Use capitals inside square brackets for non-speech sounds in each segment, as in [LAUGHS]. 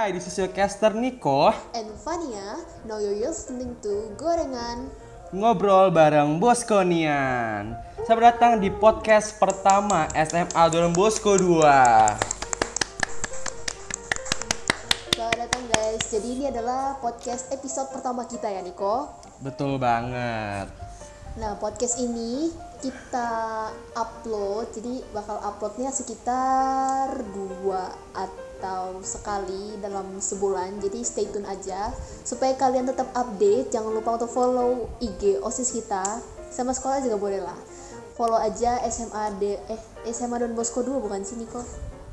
Hai, this is your caster Niko and Fania. Now you're listening to Gorengan. Ngobrol bareng Boskonian Selamat datang di podcast pertama SMA Don Bosco 2 Selamat datang guys. Jadi ini adalah podcast episode pertama kita ya Niko. Betul banget Nah podcast ini kita upload. Jadi bakal uploadnya sekitar dua atau sekali dalam sebulan. Jadi stay tune aja supaya kalian tetap update. Jangan lupa untuk follow IG osis kita. Sama sekolah juga boleh lah. Follow aja SMA D eh SMA Don Bosco 2 bukan sih Niko?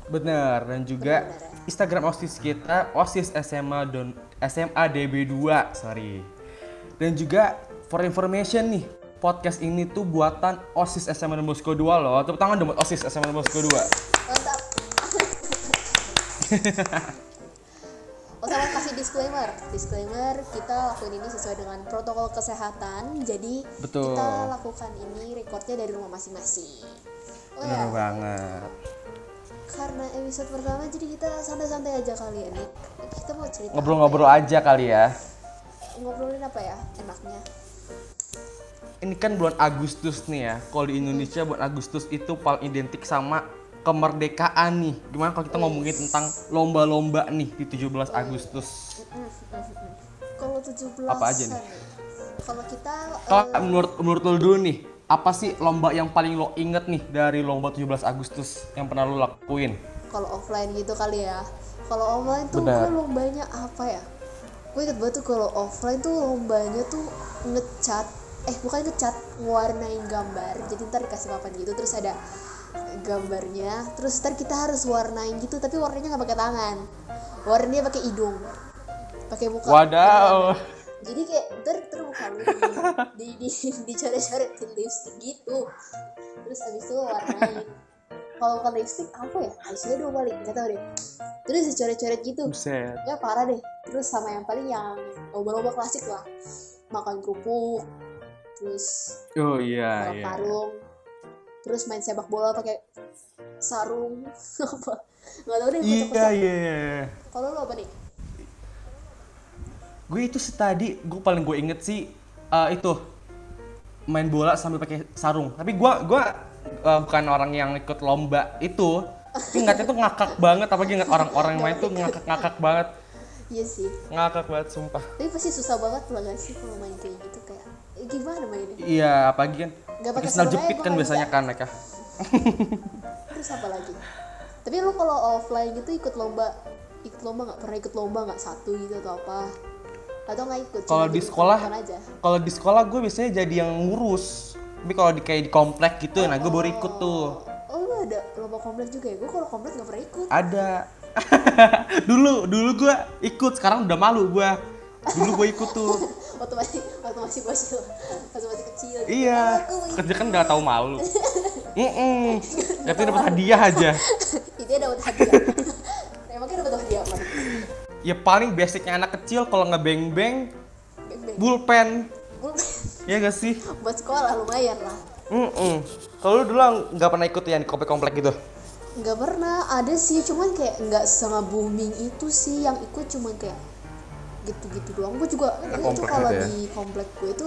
Bener, dan juga Bener-bener. Instagram OSIS kita OSIS SMA Don SMA DB2, sorry. Dan juga for information nih, podcast ini tuh buatan OSIS SMA Don Bosco 2 loh. Tepuk tangan dong buat OSIS SMA Don Bosco 2. [LAUGHS] Oh sama kasih disclaimer, disclaimer kita lakuin ini sesuai dengan protokol kesehatan. Jadi Betul. kita lakukan ini recordnya dari rumah masing-masing. Oh Bener ya, banget. karena episode pertama jadi kita santai-santai aja kali ini. Kita mau cerita Ngobrol-ngobrol aja kali ya. ngobrolin apa ya enaknya? Ini kan bulan Agustus nih ya. Kalau di Indonesia bulan Agustus itu paling identik sama kemerdekaan nih. Gimana kalau kita ngomongin tentang lomba-lomba nih di 17 Agustus? Kalau 17 Apa aja nih? Kalau kita Kalau eh, menurut menurut lo dulu nih, apa sih lomba yang paling lo inget nih dari lomba 17 Agustus yang pernah lo lakuin? kalau offline gitu kali ya kalau offline tuh Benar. gue lombanya apa ya gue inget banget tuh kalau offline tuh lombanya tuh ngecat eh bukan ngecat ngewarnain gambar jadi ntar dikasih papan gitu terus ada gambarnya. Terus ntar kita harus warnain gitu tapi warnanya nggak pakai tangan. Warnanya pakai hidung. Pakai muka. Wadaw. jadi kayak ntar ntar muka lu di di di, dicoret-coretin lipstick gitu. Terus abis itu warnain. Kalau bukan lipstick apa ya? Eyeshadow balik nggak tahu deh. Terus dicoret-coret gitu. Buset. ya parah deh. Terus sama yang paling yang lomba-lomba klasik lah. Makan kerupuk. Terus Oh iya balap iya. karung terus main sepak bola pakai sarung [LAUGHS] apa nggak tahu deh Iya kocak-kocak. iya. kalau lo apa nih Gue itu tadi gue paling gue inget sih eh, itu main bola sambil pakai sarung. Tapi gue gua eh, bukan orang yang ikut lomba itu. [LAUGHS] Ingatnya tuh ngakak banget, apalagi ingat orang-orang yang main tuh ngakak-ngakak banget. iya sih Ngakak banget sumpah. tapi pasti susah banget lah gak sih kalau main kayak gitu kayak eh, gimana mainnya Iya, apalagi kan Nggak pakai aja jepit kan biasanya kan mereka. terus apa lagi tapi lu kalau offline gitu ikut lomba ikut lomba nggak pernah ikut lomba nggak satu gitu atau apa atau nggak ikut Kalau di sekolah, kalau di sekolah gue biasanya jadi yang ngurus. Tapi kalau di kayak di komplek gitu, nah gue baru ikut tuh. oh lu ada lomba komplek juga ya gue kalau komplek nggak pernah ikut Ada. [LAUGHS] dulu, dulu gue ikut. Sekarang udah malu gue. Dulu gue ikut tuh. Waktu masih waktu masih bocil waktu masih kecil gitu. iya. Kerja kan gak tahu malu. Mm Tapi dapat hadiah aja. itu ya dapat hadiah emangnya dapat hadiah apa Ya paling basicnya anak kecil kalau ngebeng beng beng bulpen. Gua- Ya gak sih? buat sekolah lumayan lah Mm Kalau lu dulu nggak pernah ikut ya di komplek-komplek gitu? nggak pernah ada sih cuman kayak nggak sama booming itu sih yang ikut cuman kayak gitu-gitu doang. Gue juga itu komplek kalau gitu ya? di komplek gue itu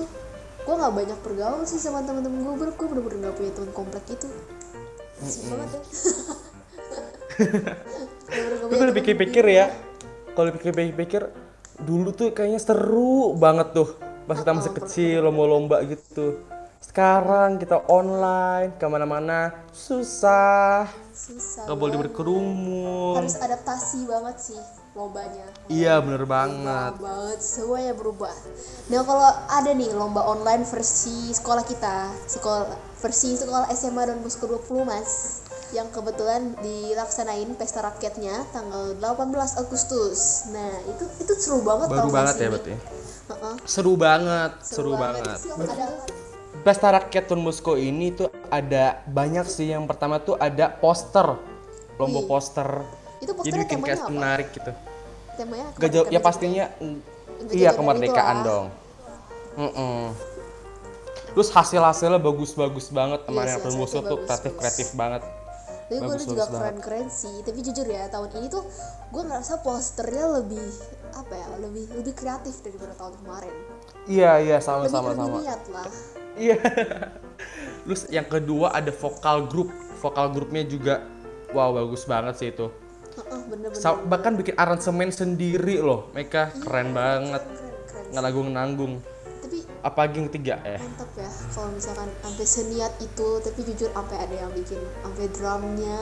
gue nggak banyak bergaul sih sama temen-temen gue gue bener-bener nggak punya temen komplek itu. Asik banget ya. Gue tuh temen pikir-pikir ya, kalau pikir-pikir dulu tuh kayaknya seru banget tuh. Pas kita masih kecil lomba-lomba gitu. Sekarang kita online ke mana-mana susah, susah nggak boleh berkerumun. harus adaptasi banget sih lombanya Iya bener banget. Berubah banget semuanya berubah nah kalau ada nih lomba online versi sekolah kita sekolah versi sekolah SMA dan Musko 20 mas yang kebetulan dilaksanain pesta rakyatnya tanggal 18 Agustus nah itu itu seru banget Baru tau banget ya berarti. Heeh, Seru banget, seru, banget. Sih, ada Pesta Rakyat Tun Musko ini tuh ada banyak sih. Yang pertama tuh ada poster, lomba poster. Itu Jadi posternya bikin temanya kayak apa? menarik gitu. temanya Gak jauh, ya pastinya mm, Kemerdekaan iya kemerdekaan dong. Mm-mm. Terus hasil-hasilnya bagus-bagus banget teman yang Musko tuh kreatif-kreatif banget. tapi gue juga keren-keren sih tapi jujur ya tahun ini tuh gue ngerasa posternya lebih apa ya lebih lebih kreatif daripada tahun kemarin Iya iya sama lebih sama lebih sama. niat lah Iya. [LAUGHS] Terus yang kedua ada vokal grup. Vokal grupnya juga wow bagus banget sih itu. Sa- bahkan bikin aransemen sendiri loh. Mereka keren banget. keren keren Nggak nanggung-nanggung. tapi Apalagi yang ketiga eh. mantap ya kalau misalkan sampai seniat itu tapi jujur sampai ada yang bikin sampai drumnya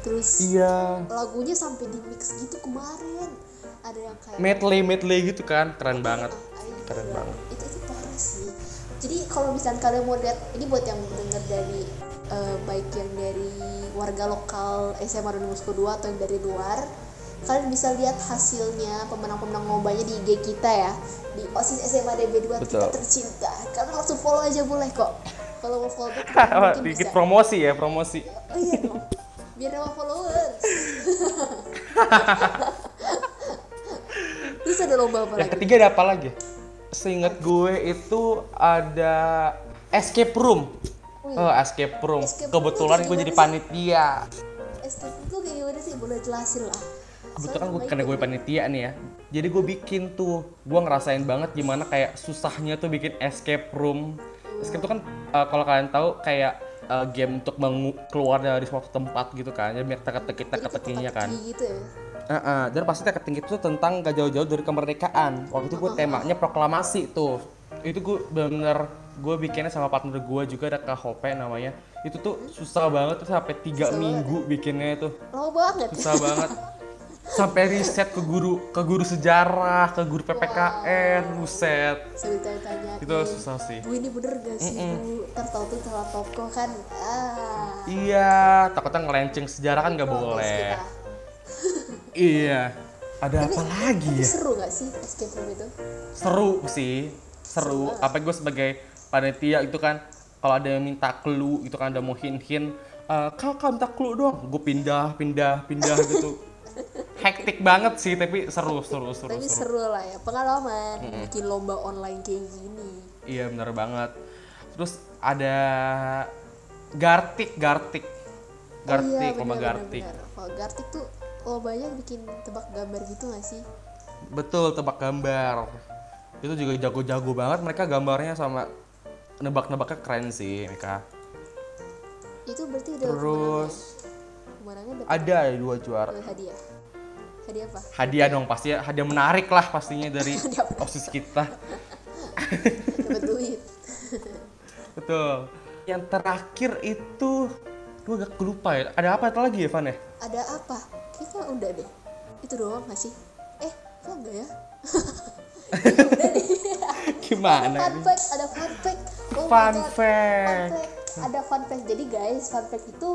terus Iya. lagunya sampai di mix gitu kemarin ada yang kayak Medley medley gitu kan. Keren banget. Ah, ini Keren juga. banget. itu itu parah sih jadi kalau misalnya kalian mau lihat ini buat yang denger dari eh, baik yang dari warga lokal SMA dan Musko 2 atau yang dari luar kalian bisa lihat hasilnya pemenang-pemenang lombanya di IG kita ya di OSIS SMA DB2 kita Betul. tercinta kalian langsung follow aja boleh kok kalau mau follow back [LAUGHS] mungkin Dikit bisa promosi ya promosi. oh iya dong biar nambah followers [LAUGHS] terus ada lomba apa Yang lagi ketiga ada apa lagi? Seingat gue itu ada escape room. Wih. Oh, escape room. Escape room Kebetulan tuh gue jadi panitia. escape itu kayak gimana sih boleh jelasin lah Kebetulan gue karena gue panitia nih ya. Jadi gue bikin tuh, gue ngerasain banget gimana kayak susahnya tuh bikin escape room. Escape tuh kan uh, kalau kalian tahu kayak uh, game untuk mengu- keluar dari suatu tempat gitu kan. Jadi biar teka-teki teka-tekinya kan. gitu ya Heeh, dan pasti teka-teki itu tentang gak jauh-jauh dari kemerdekaan. Waktu itu gue temanya proklamasi tuh. Itu gue bener gue bikinnya sama partner gue juga ada Kak Hope namanya. Itu tuh susah banget tuh sampai tiga minggu bikinnya itu. lama banget Susah banget. [LAUGHS] Sampai riset ke guru ke guru sejarah, ke guru PPKN, buset. sambil tanya-tanya Itu susah sih. bu ini bener gak sih bu ntar tau tuh salah tokoh kan ah Iya, takutnya ngelenceng sejarah kan nggak boleh. [LAUGHS] Iya. Ada apa lagi Tapi ya? seru gak sih escape room itu seru sih seru apa gue sebagai panitia itu kan. Kalau ada yang minta clue gitu kan ada mau hin hin kakak minta clue doang. Gue pindah pindah pindah gitu. [LAUGHS] Hektik banget sih tapi seru seru seru tapi seru. seru lah ya pengalaman bikin lomba online kayak gini. Iya bener banget. Terus ada gartik gartik. Gartik oh, iya, lomba bener, gartik. bener, bener. kalau gartik tuh lombanya bikin tebak gambar gitu gak sih? Betul tebak gambar. Itu juga jago-jago banget mereka gambarnya sama nebak-nebaknya keren sih mereka itu berarti udah terus pemenangnya ada ya dua juara. Dapat hadiah. Hadiah apa? Hadiah dong pasti hadiah menarik lah pastinya dari [LAUGHS] osis kita. [LAUGHS] Dapat duit. [LAUGHS] Betul. Yang terakhir itu gue gak lupa ya. Ada apa lagi ya Van ya? Ada apa? Kita udah deh. Itu doang gak sih? Eh kok enggak ya? Kayaknya udah deh. Gimana fun ini? fact ada fun fact oh fun God. fact Fun fact. ada fun fact. Jadi guys fun fact itu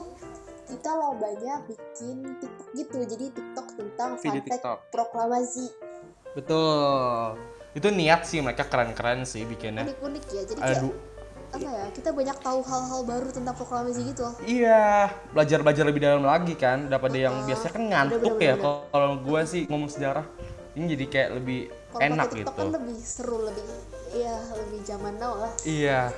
kita lombanya bikin tiktok gitu. Jadi tiktok tentang fun Video fact TikTok. proklamasi. Betul. Itu niat sih mereka keren-keren sih bikinnya. Unik unik ya. Jadi kayak aduh. apa ya kita banyak tahu hal-hal baru tentang proklamasi gitu. Iya. Belajar belajar lebih dalam lagi kan daripada yang Uh-uh. biasanya kan ngantuk Bener, bener, ya kalau gue sih ngomong sejarah ini jadi kayak lebih kalau enak tiktok gitu. kan lebih seru lebih ya lebih zaman now lah. Iya.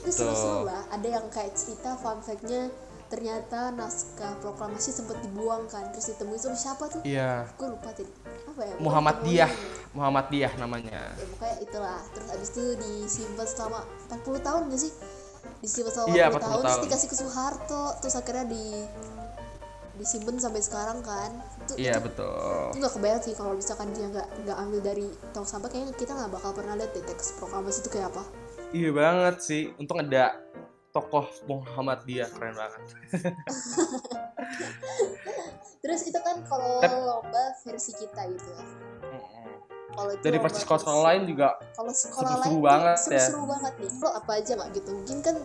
Itu seru-seru lah. Ada yang kayak cerita fun fact-nya ternyata naskah proklamasi sempat dibuang kan terus ditemuin sama siapa tuh? Iya. Gue lupa tadi. Apa ya? Muhammadiyah Pokoknya- Muhammadiyah namanya. Ya pokoknya itulah. Terus abis itu disimpan selama 40 tahun gak sih? Disimpan selama Iya, 40, 40 tahun, terus tahun. dikasih ke Soeharto terus akhirnya di disimpan sampai sekarang kan. Itu iya itu, betul. itu nggak kebayang sih kalau misalkan dia nggak nggak ambil dari tong sampah kayaknya kita nggak bakal pernah lihat deh teks proklamasi itu kayak apa. Iya banget sih. Untung ada tokoh Muhammadiyah keren banget. [LAUGHS] terus itu kan kalau Tep- lomba versi kita gitu ya. Kalau Dari versi sekolah lain juga kalau sekolah seru-seru lain banget tuh ya. seru-seru banget nih. Lo apa aja nggak gitu? Mungkin kan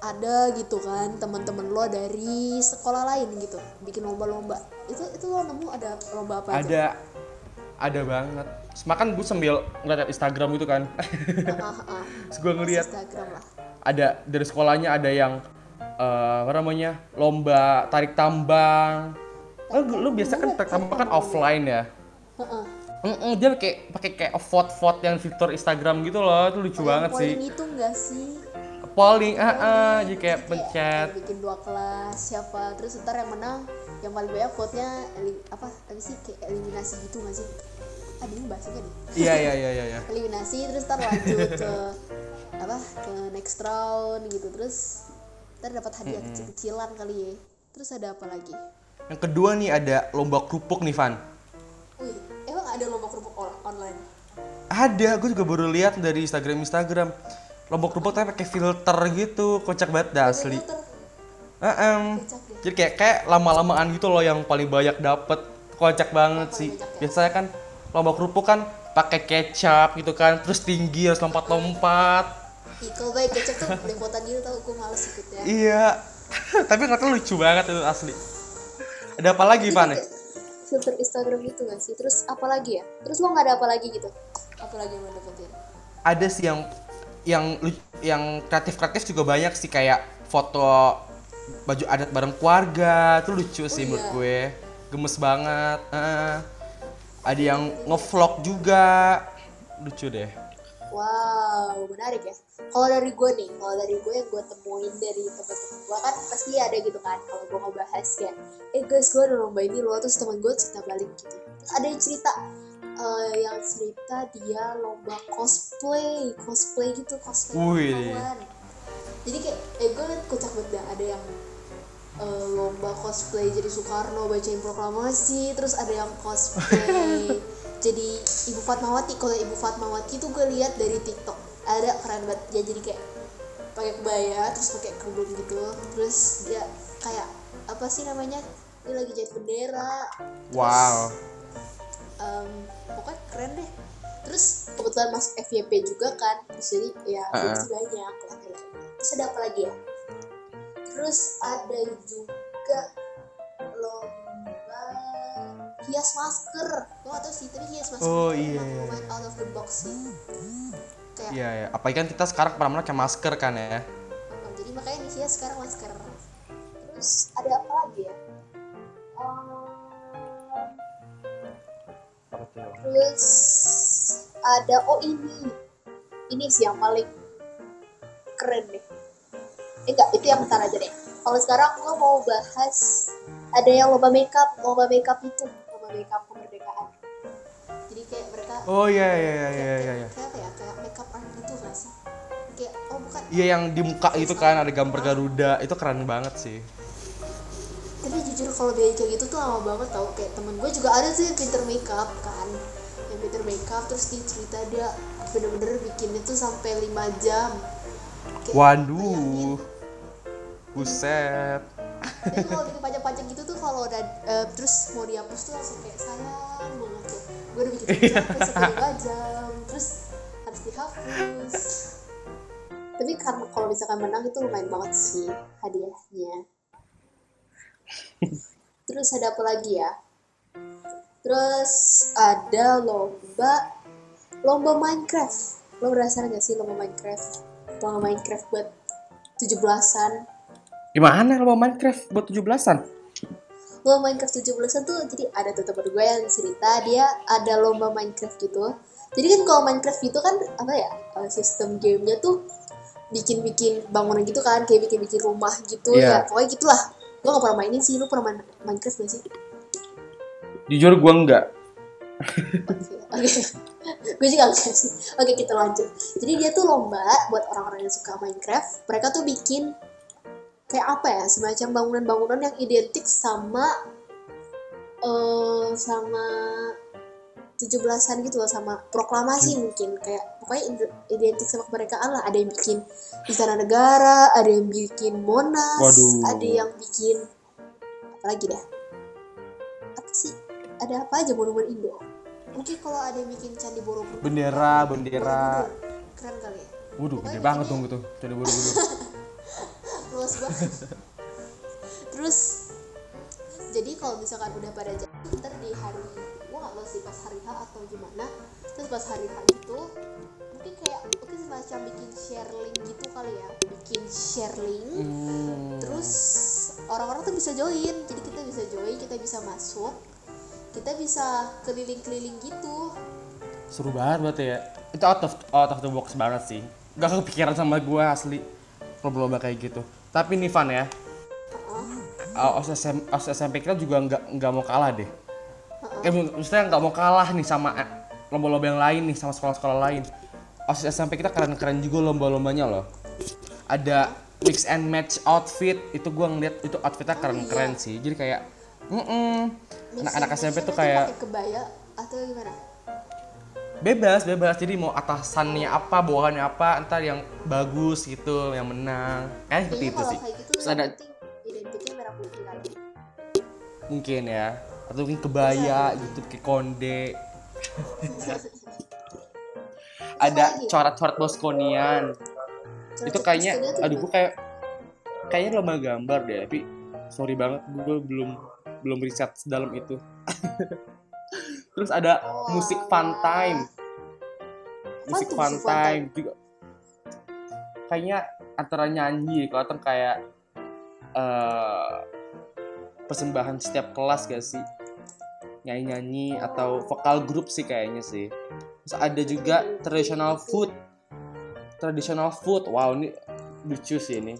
ada gitu kan teman-teman lo dari sekolah lain gitu bikin lomba-lomba itu itu lo nemu ada lomba apa aja ada ada banget. Semakan gue sambil ngeliat Instagram gitu kan. ah, ah, [LAUGHS] Terus gue ngeliat Instagram lah ada dari sekolahnya ada yang eh, apa namanya lomba tarik tambang. Oh, lu biasa kan tarik tambang kan offline ya. Heeh. Mm-mm, dia pakai pakai kayak vote vote yang fitur Instagram gitu loh, itu lucu Oh, banget sih. itu enggak sih polling ah ah jadi kayak Kayak pencet. bikin dua kelas siapa terus ntar yang menang yang paling banyak vote-nya eli- apa apa sih kayak eliminasi gitu nggak sih? Ah ini bahasanya deh. Iya iya iya iya iya. [LAUGHS] eliminasi terus ntar lanjut ke apa ke next round gitu terus ntar dapat hadiah kecil-kecilan kali ya. Terus ada apa lagi? Yang kedua nih ada lomba kerupuk nih Van. Wih emang ada lomba kerupuk on- online? Ada gue juga baru lihat dari Instagram Instagram lomba kerupuk tapi pakai filter gitu kocak banget dah asli. Kocak deh. jadi kayak kayak lama-lamaan gitu loh yang paling banyak dapet. Kocak banget sih. ya? biasanya kan lomba kerupuk kan pakai kecap gitu kan terus tinggi harus lompat-lompat. Ih, kalau baik kecap tuh belepotan gitu tau gue males ikutnya iya. [LAUGHS] Tapi tahu lucu banget itu asli. Ada apa lagi Kayak filter Instagram gitu gak sih? Terus apa lagi ya? Terus lo nggak ada apa lagi gitu? Apa lagi yang lo dapetin? Ada sih yang yang yang kreatif kreatif juga banyak sih kayak foto baju adat bareng keluarga itu lucu sih Oh, menurut iya. gue gemes banget Eh, ada yang ngevlog juga lucu deh Wow, menarik ya. Kalau dari gue nih, kalau dari gue yang gue temuin dari teman-teman gue kan pasti ada gitu kan. Kalau gue ngebahas kayak, eh guys gue ada lomba ini loh, terus teman gue cerita balik gitu. Terus ada yang cerita, eh, yang cerita dia lomba cosplay, cosplay gitu, cosplay Wih. Jadi kayak, eh gue liat kocak banget ada yang eh, lomba cosplay jadi Soekarno bacain proklamasi, terus ada yang cosplay [LAUGHS] jadi Ibu Fatmawati. Kalau Ibu Fatmawati tuh gue lihat dari TikTok ada keren banget. Dia jadi kayak pakai kebaya terus pakai kerudung gitu. Terus dia kayak apa sih namanya? Dia lagi jahit bendera. Terus, wow em, pokoknya keren deh. Terus kebetulan masuk FYP juga kan terus jadi ya Uh-uh. uh banyak laki-laki. Terus ada apa lagi ya? Terus ada juga lomba hias masker. Lo gak tau sih tapi hias masker Oh, itu iya, iya, lumayan out of the box sih. Kayak iya ya apalagi kan kita sekarang ke mana-mana pakai masker kan ya? Oh, jadi makanya nih hias sekarang masker. Terus ada apa lagi ya? Ehm, terus ada oh ini. Ini sih yang paling keren deh. Eh enggak itu yang ntar aja deh. Kalau sekarang gue mau bahas ada yang lomba makeup lomba makeup itu lomba makeup kemerdekaan. Jadi kayak mereka oh iya iya iya iya kayak, iya iya kayak apa ya? Kayak makeup art gitu gak sih? Kayak oh bukan. Iya yang di muka itu kan ada gambar Garuda. Itu keren banget sih. Tapi jujur kalau biaya kayak gitu tuh lama banget tau. Kayak temen gue juga ada sih yang pinter makeup kan makeup terus dia cerita dia bener-bener bikinnya tuh sampai 5 jam Kayak, waduh buset Jadi kalau [LAUGHS] bikin pajak-pajak gitu tuh kalau udah eh, terus mau dihapus tuh langsung kayak sayang banget tuh. Gue udah bikin sampai sampai lima jam, terus harus dihapus. Tapi karena kalau misalkan menang itu lumayan banget sih hadiahnya. [LAUGHS] Terus ada apa lagi ya? Terus ada lomba lomba Minecraft. Lo penasaran gak sih lomba Minecraft? Lomba Minecraft buat 17-an gimana lo Minecraft buat 17-an lomba Minecraft 17-an tuh jadi ada tuh temen gue yang cerita dia ada lomba Minecraft gitu jadi kan kalau Minecraft gitu kan apa ya eh, sistem gamenya tuh bikin-bikin bangunan gitu kan kayak bikin-bikin rumah gitu Iya. ya pokoknya gitulah gue gak pernah mainin sih lu pernah main Minecraft gak sih? Jujur gua enggak Oke, [LAUGHS] gue juga enggak sih. Oke, kita lanjut. Jadi dia tuh lomba buat orang-orang yang suka Minecraft. Mereka tuh bikin kayak apa ya, semacam bangunan-bangunan yang identik sama eh sama 17-an gitu loh sama proklamasi mungkin kayak pokoknya ide- identik sama kemerdekaan lah ada yang bikin istana negara ada yang bikin monas Waduh. ada yang bikin apa lagi dah apa sih ada apa aja monumen Indo? Mungkin kalau ada yang bikin candi Borobudur bendera bendera. Borobudur. keren kali ya? Waduh gede Pokoknya banget bikinnya dong gitu jadi buru-buru [LAUGHS] luas banget. Terus jadi kalau misalkan udah pada jam ntar di hari gua nggak tahu sih pas hari H atau gimana. Terus pas hari H itu mungkin kayak mungkin semacam bikin share link gitu kali ya. Bikin share link Hmm. terus orang-orang tuh bisa join. Jadi kita bisa join kita bisa masuk kita bisa keliling-keliling gitu. Seru banget berarti ya. Itu out of out of the box banget sih. Gak kepikiran sama gua asli lomba-lomba kayak gitu. Tapi nih Van ya. Uh, OSIS, SM OSIS SMP kita juga nggak nggak mau kalah deh. Eh mak- maksudnya nggak mau kalah nih sama eh, lomba-lomba yang lain nih sama sekolah-sekolah lain. OSIS SMP kita keren-keren juga lomba-lombanya loh. Ada mix and match outfit itu gua ngeliat itu outfitnya keren-keren sih. Jadi kayak mm anak-anak SMP tuh kayak kebaya atau gimana? Bebas bebas. Jadi mau atasannya apa bawahannya apa ntar yang bagus gitu yang menang. Kan seperti itu sih. kayak gitu terus ada penting identiknya merah putih kali. Mungkin ya. Atau mungkin kebaya gitu kayak konde. [LAUGHS] Ada coret-coret boskonian itu kayaknya aduh gue kayak kayaknya lomba gambar deh tapi sorry banget gue belum belum riset sedalam itu. [LAUGHS] Terus ada musik fun time. Musik fun time? juga. Kayaknya antara nyanyi kalau atau kayak eh persembahan setiap kelas gak sih? Nyanyi nyanyi atau vokal grup sih kayaknya sih. Terus ada juga traditional food. Traditional food. Wow ini lucu sih ini.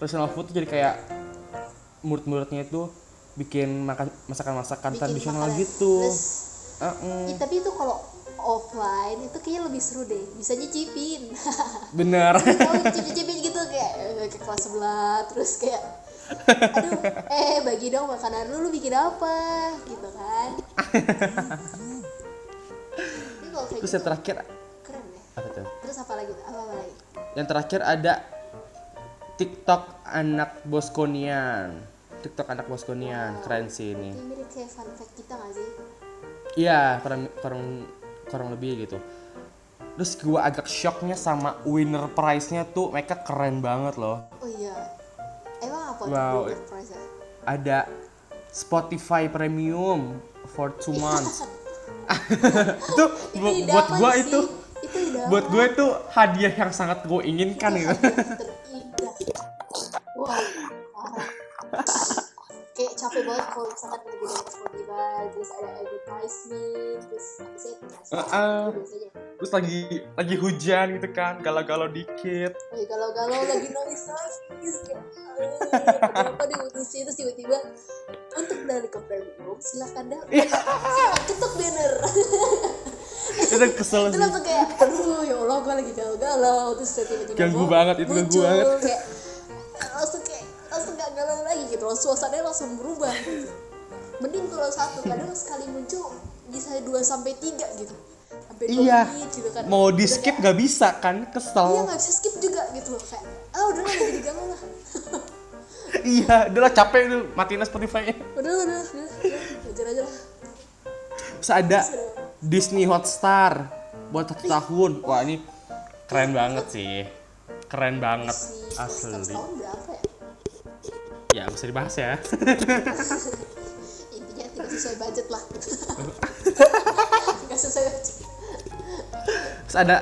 Traditional food tuh jadi kayak murid-muridnya itu bikin makan masakan-masakan tradisional makanan. gitu. Terus, Uh-uh. Ih, tapi itu kalau offline itu kayaknya lebih seru deh. Bisa nyicipin. [LAUGHS] Bener tahu nyicipin gitu kayak ke kelas sebelah terus kayak aduh eh bagi dong makanan lu lu bikin apa? Gitu kan. Kalau terus gitu yang terakhir keren deh apa tuh? Terus apa lagi? Apa, apa lagi? Yang terakhir ada TikTok anak Boskonian TikTok anak Boskonian keren sih ini ini mirip kayak fun fact kita gak sih Iya, kurang kurang kurang lebih gitu. Terus gua agak shocknya sama winner prize-nya tuh mereka keren banget loh. oh iya emang apa Wow. tuh prize ya Ada Spotify Premium for two months. [LAUGHS] itu bu- buat sih? itu itu buat gue itu hadiah yang sangat gue inginkan gitu. Itu biasanya. Terus lagi lagi hujan gitu kan, galau-galau dikit. lagi galau-galau lagi nangis kayak "Eh, kenapa diutusin terus tiba-tiba untuk dari ke premium silahkan dah. Silahkan ketuk banner. Itu kesel itu langsung kayak aduh ya Allah gue lagi galau-galau. Terus tiba-tiba Ganggu banget, itu ganggu banget. kayak langsung kayak langsung gak galau lagi gitu. Suasananya langsung berubah. Gitu mending kalau satu kadang sekali muncul bisa dua sampai tiga gitu sampai Iya. menit gitu kan Mau di Udah skip kayak, gak bisa kan, iya kesel. nggak bisa skip juga gitu loh kayak ah udah lah jadi galau lah [LAUGHS] iya, udahlah capek itu matiin Spotify-nya. udah udah udah, udah, belajar aja lah Terus ada Disney Hotstar buat satu tahun. Wah ini keren banget sih. Keren banget si asli. tahun berapa ya Ya bisa dibahas ya. [LAUGHS] tidak sesuai budget lah nggak [LAUGHS] sesuai budget Terus ada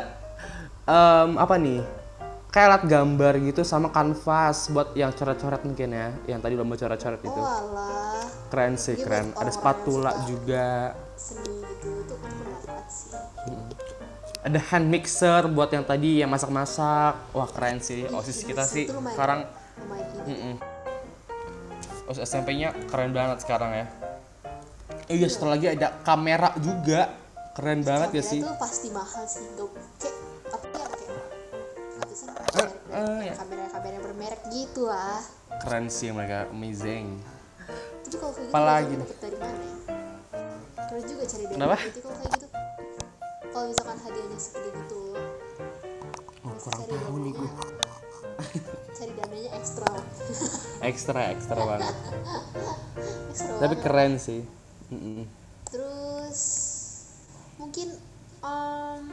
em, apa nih? Kayak alat gambar gitu sama kanvas buat yang coret-coret mungkin ya. Yang tadi lomba coret-coret itu. oh alah Keren sih, Iya, keren. Ada spatula juga. seni gitu itu bermanfaat sih Ada hand mixer buat yang tadi yang masak-masak. Wah keren sih. OSIS kita sih lumayan- sekarang lumayan Mm-mm. OSIS SMP-nya keren banget sekarang ya. Oh iya, satu lagi ada kamera juga. Keren banget ya Kamera sih. tuh pasti mahal sih Gak, kayak apa ya kayak apa sih eh, ya. kamera kamera bermerek gitu lah Keren sih mereka, amazing. tapi kalau kayak gitu Apalagi dari mana ya terus juga cari dari Kenapa? gitu kalau kayak gitu kalau misalkan hadiahnya segede gitu Oh, kurang tahu nih gue. [LAUGHS] cari dananya ekstra Ekstra, ekstra banget. [LAUGHS] ekstra Tapi banget. keren sih. Terus mungkin em,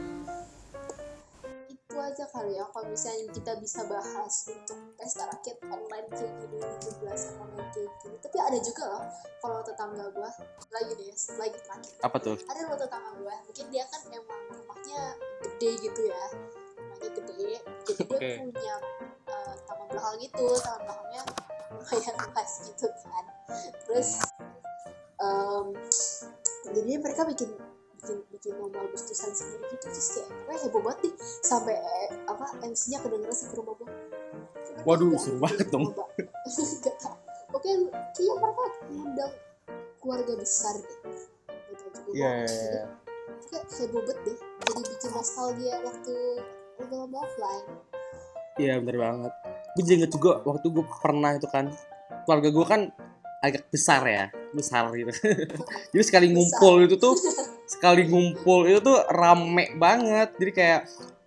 itu aja kali ya kalau misalnya kita bisa bahas untuk pesta rakyat online kayak gini 17 online kayak gini. Tapi ada juga loh kalau tetangga gua lagi deh lagi terakhir. Apa tuh? ada loh tetangga gua mungkin dia kan emang rumahnya gede gitu ya rumahnya gede. Jadi dia [LAUGHS] punya eh, taman belakang gitu taman belakangnya lumayan luas gitu kan. Terus em, jadi mereka bikin bikin bikin lomba Agustusan sendiri gitu terus kayak pokoknya heboh banget nih sampai eh, apa MC-nya kedengeran sih ke rumah gua Waduh, seru banget dong. lomba. [LAUGHS] Oke, kayaknya mereka ngundang keluarga besar deh. Iya. Jadi, Kayak heboh banget deh. Jadi bikin nostalgia waktu lomba-lomba offline. Iya bener banget. Gue juga inget juga waktu gue pernah itu kan keluarga gue kan agak besar ya, besar gitu. [LAUGHS] Jadi sekali ngumpul itu tuh sekali ngumpul itu tuh rame banget. Jadi kayak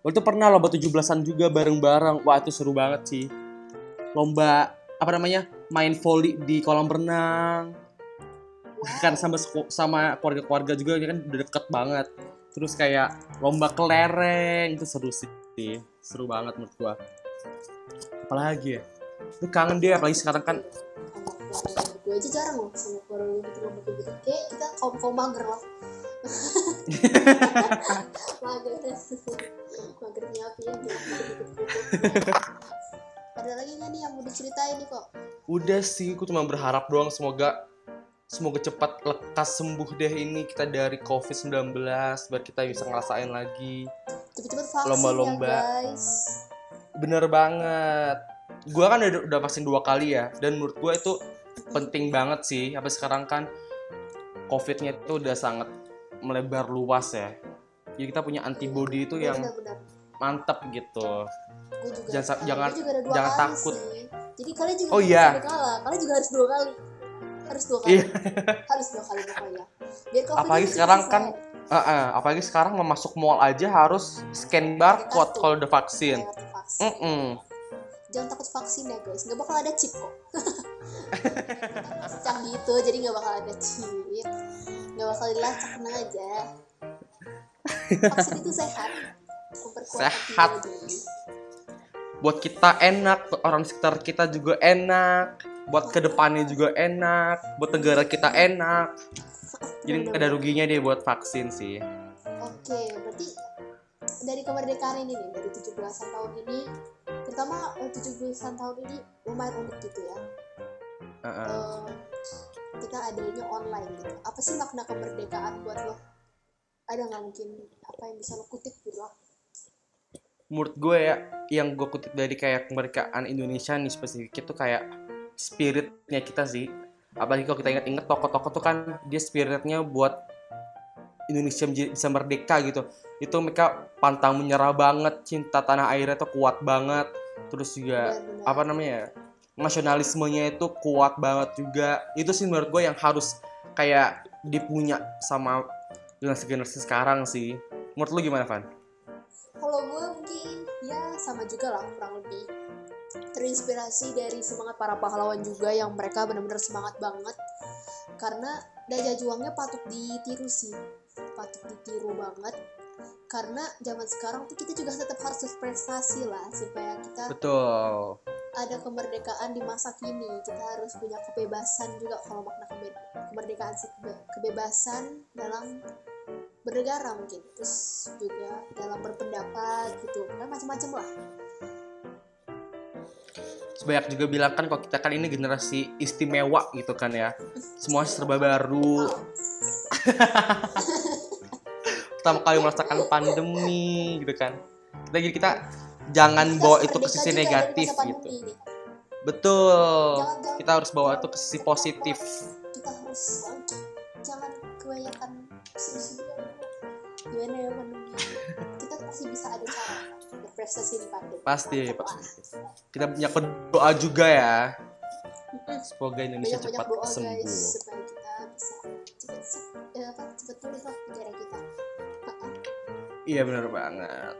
waktu itu pernah lomba 17-an juga bareng-bareng. Wah, itu seru banget sih. Lomba apa namanya? Main volley di kolam renang. Wow. Kan sama sama keluarga-keluarga juga kan udah deket banget. Terus kayak lomba kelereng itu seru sih. Seru banget menurut gua. Apalagi ya? Lu kangen deh apalagi sekarang kan gue aja jarang loh sama keluarga gue gitu lomba kayak gitu. Kayak kita kaum kaum mager lah. [LAUGHS] mager. mager nyiapin. Ada lagi nggak nih yang mau diceritain nih kok? udah sih aku cuma berharap doang semoga semoga cepat lekas sembuh deh ini kita dari COVID-19 biar kita bisa ngerasain lagi. Vaksin Lomba-lomba. ya guys. Bener banget. Gua kan udah, udah vaksin dua kali ya dan menurut gua itu penting banget sih. Apa sekarang kan COVID-nya itu udah sangat melebar luas ya. Jadi kita punya antibody itu yang benar-benar. mantap gitu. juga Jangan eh, jangan- juga jangan kali takut. sih. jadi kalian juga Oh, iya. kalah kalian juga harus dua kali harus dua kali Iya. [LAUGHS] harus dua kali pokoknya biar COVID Apalagi ini sekarang selesai. kan Eh, eh, apalagi sekarang mau masuk mall aja harus scan barcode kalau udah vaksin. Jangan takut vaksin ya guys nggak bakal ada chip kok [LAUGHS] [LAUGHS] canggih itu jadi nggak bakal ada chip nggak bakal dilacak tenang aja vaksin itu sehat Sehat. Buat kita enak, buat orang sekitar kita juga enak, buat ke depannya juga enak, buat negara kita enak. Jadi nggak ada ruginya deh buat vaksin sih. Oke, berarti dari kemerdekaan ini nih, dari 17-an tahun ini, terutama eh, 17-an tahun ini lumayan unik gitu ya. Heeh. Eh, kita adanya online gitu. Apa sih makna kemerdekaan buat lo? Ada nggak mungkin apa yang bisa lo kutip gitu lah? Menurut gue ya, yang gue kutip dari kayak kemerdekaan Indonesia nih spesifik itu kayak spiritnya kita sih. Apalagi kalau kita ingat-ingat tokoh-tokoh tuh kan dia spiritnya buat Indonesia bisa merdeka gitu. Itu mereka pantang menyerah banget, cinta tanah airnya tuh kuat banget. Terus juga Benar-benar. apa namanya ya nasionalismenya itu kuat banget juga. Itu sih menurut gue yang harus kayak dipunya sama generasi-generasi sekarang sih. Menurut lu gimana Van? Kalau gue mungkin ya sama juga lah kurang lebih. Terinspirasi dari semangat para pahlawan juga yang mereka benar-benar semangat banget. Karena daya juangnya patut ditiru sih. Patut ditiru banget. Karena zaman sekarang tuh kita juga tetap harus berprestasi lah supaya kita betul ada kemerdekaan di masa kini. Kita harus punya kebebasan juga kalau makna kemerdekaan sih. Kebe- kebebasan dalam bernegara mungkin. Terus juga dalam berpendapat gitu. Kan macam-macam lah. Sebanyak juga bilang kan kalau kita kan ini generasi istimewa gitu kan ya. Semua serba baru. [LAUGHS] Pertama kali merasakan pandemi gitu kan. Kita jadi kita jangan bawa itu ke sisi negatif gitu. ini. betul. Jangan- kita harus bawa itu ke sisi positif. kita harus jangan kebanyakan sedih-sedih gimana ya pandemi kita pasti bisa ada cara berprestasi di pandemi. Pasti pasti. kita punya doa juga ya. Semoga Indonesia banyak-banyak cepat doa sembuh. guys supaya kita bisa cepet se- eh, apa cepet pulih negara kita. Iya benar banget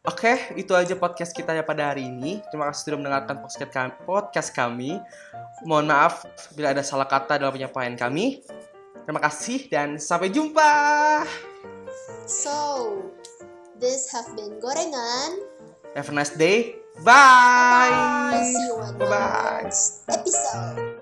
Oke, itu aja podcast kita ya pada hari ini. Terima kasih sudah mendengarkan podcast kami. Podcast kami. Mohon maaf bila ada salah kata dalam penyampaian kami. Terima kasih dan sampai jumpa. so this have been gorengan Have a nice day. Bye. see you on Bye-bye. next episode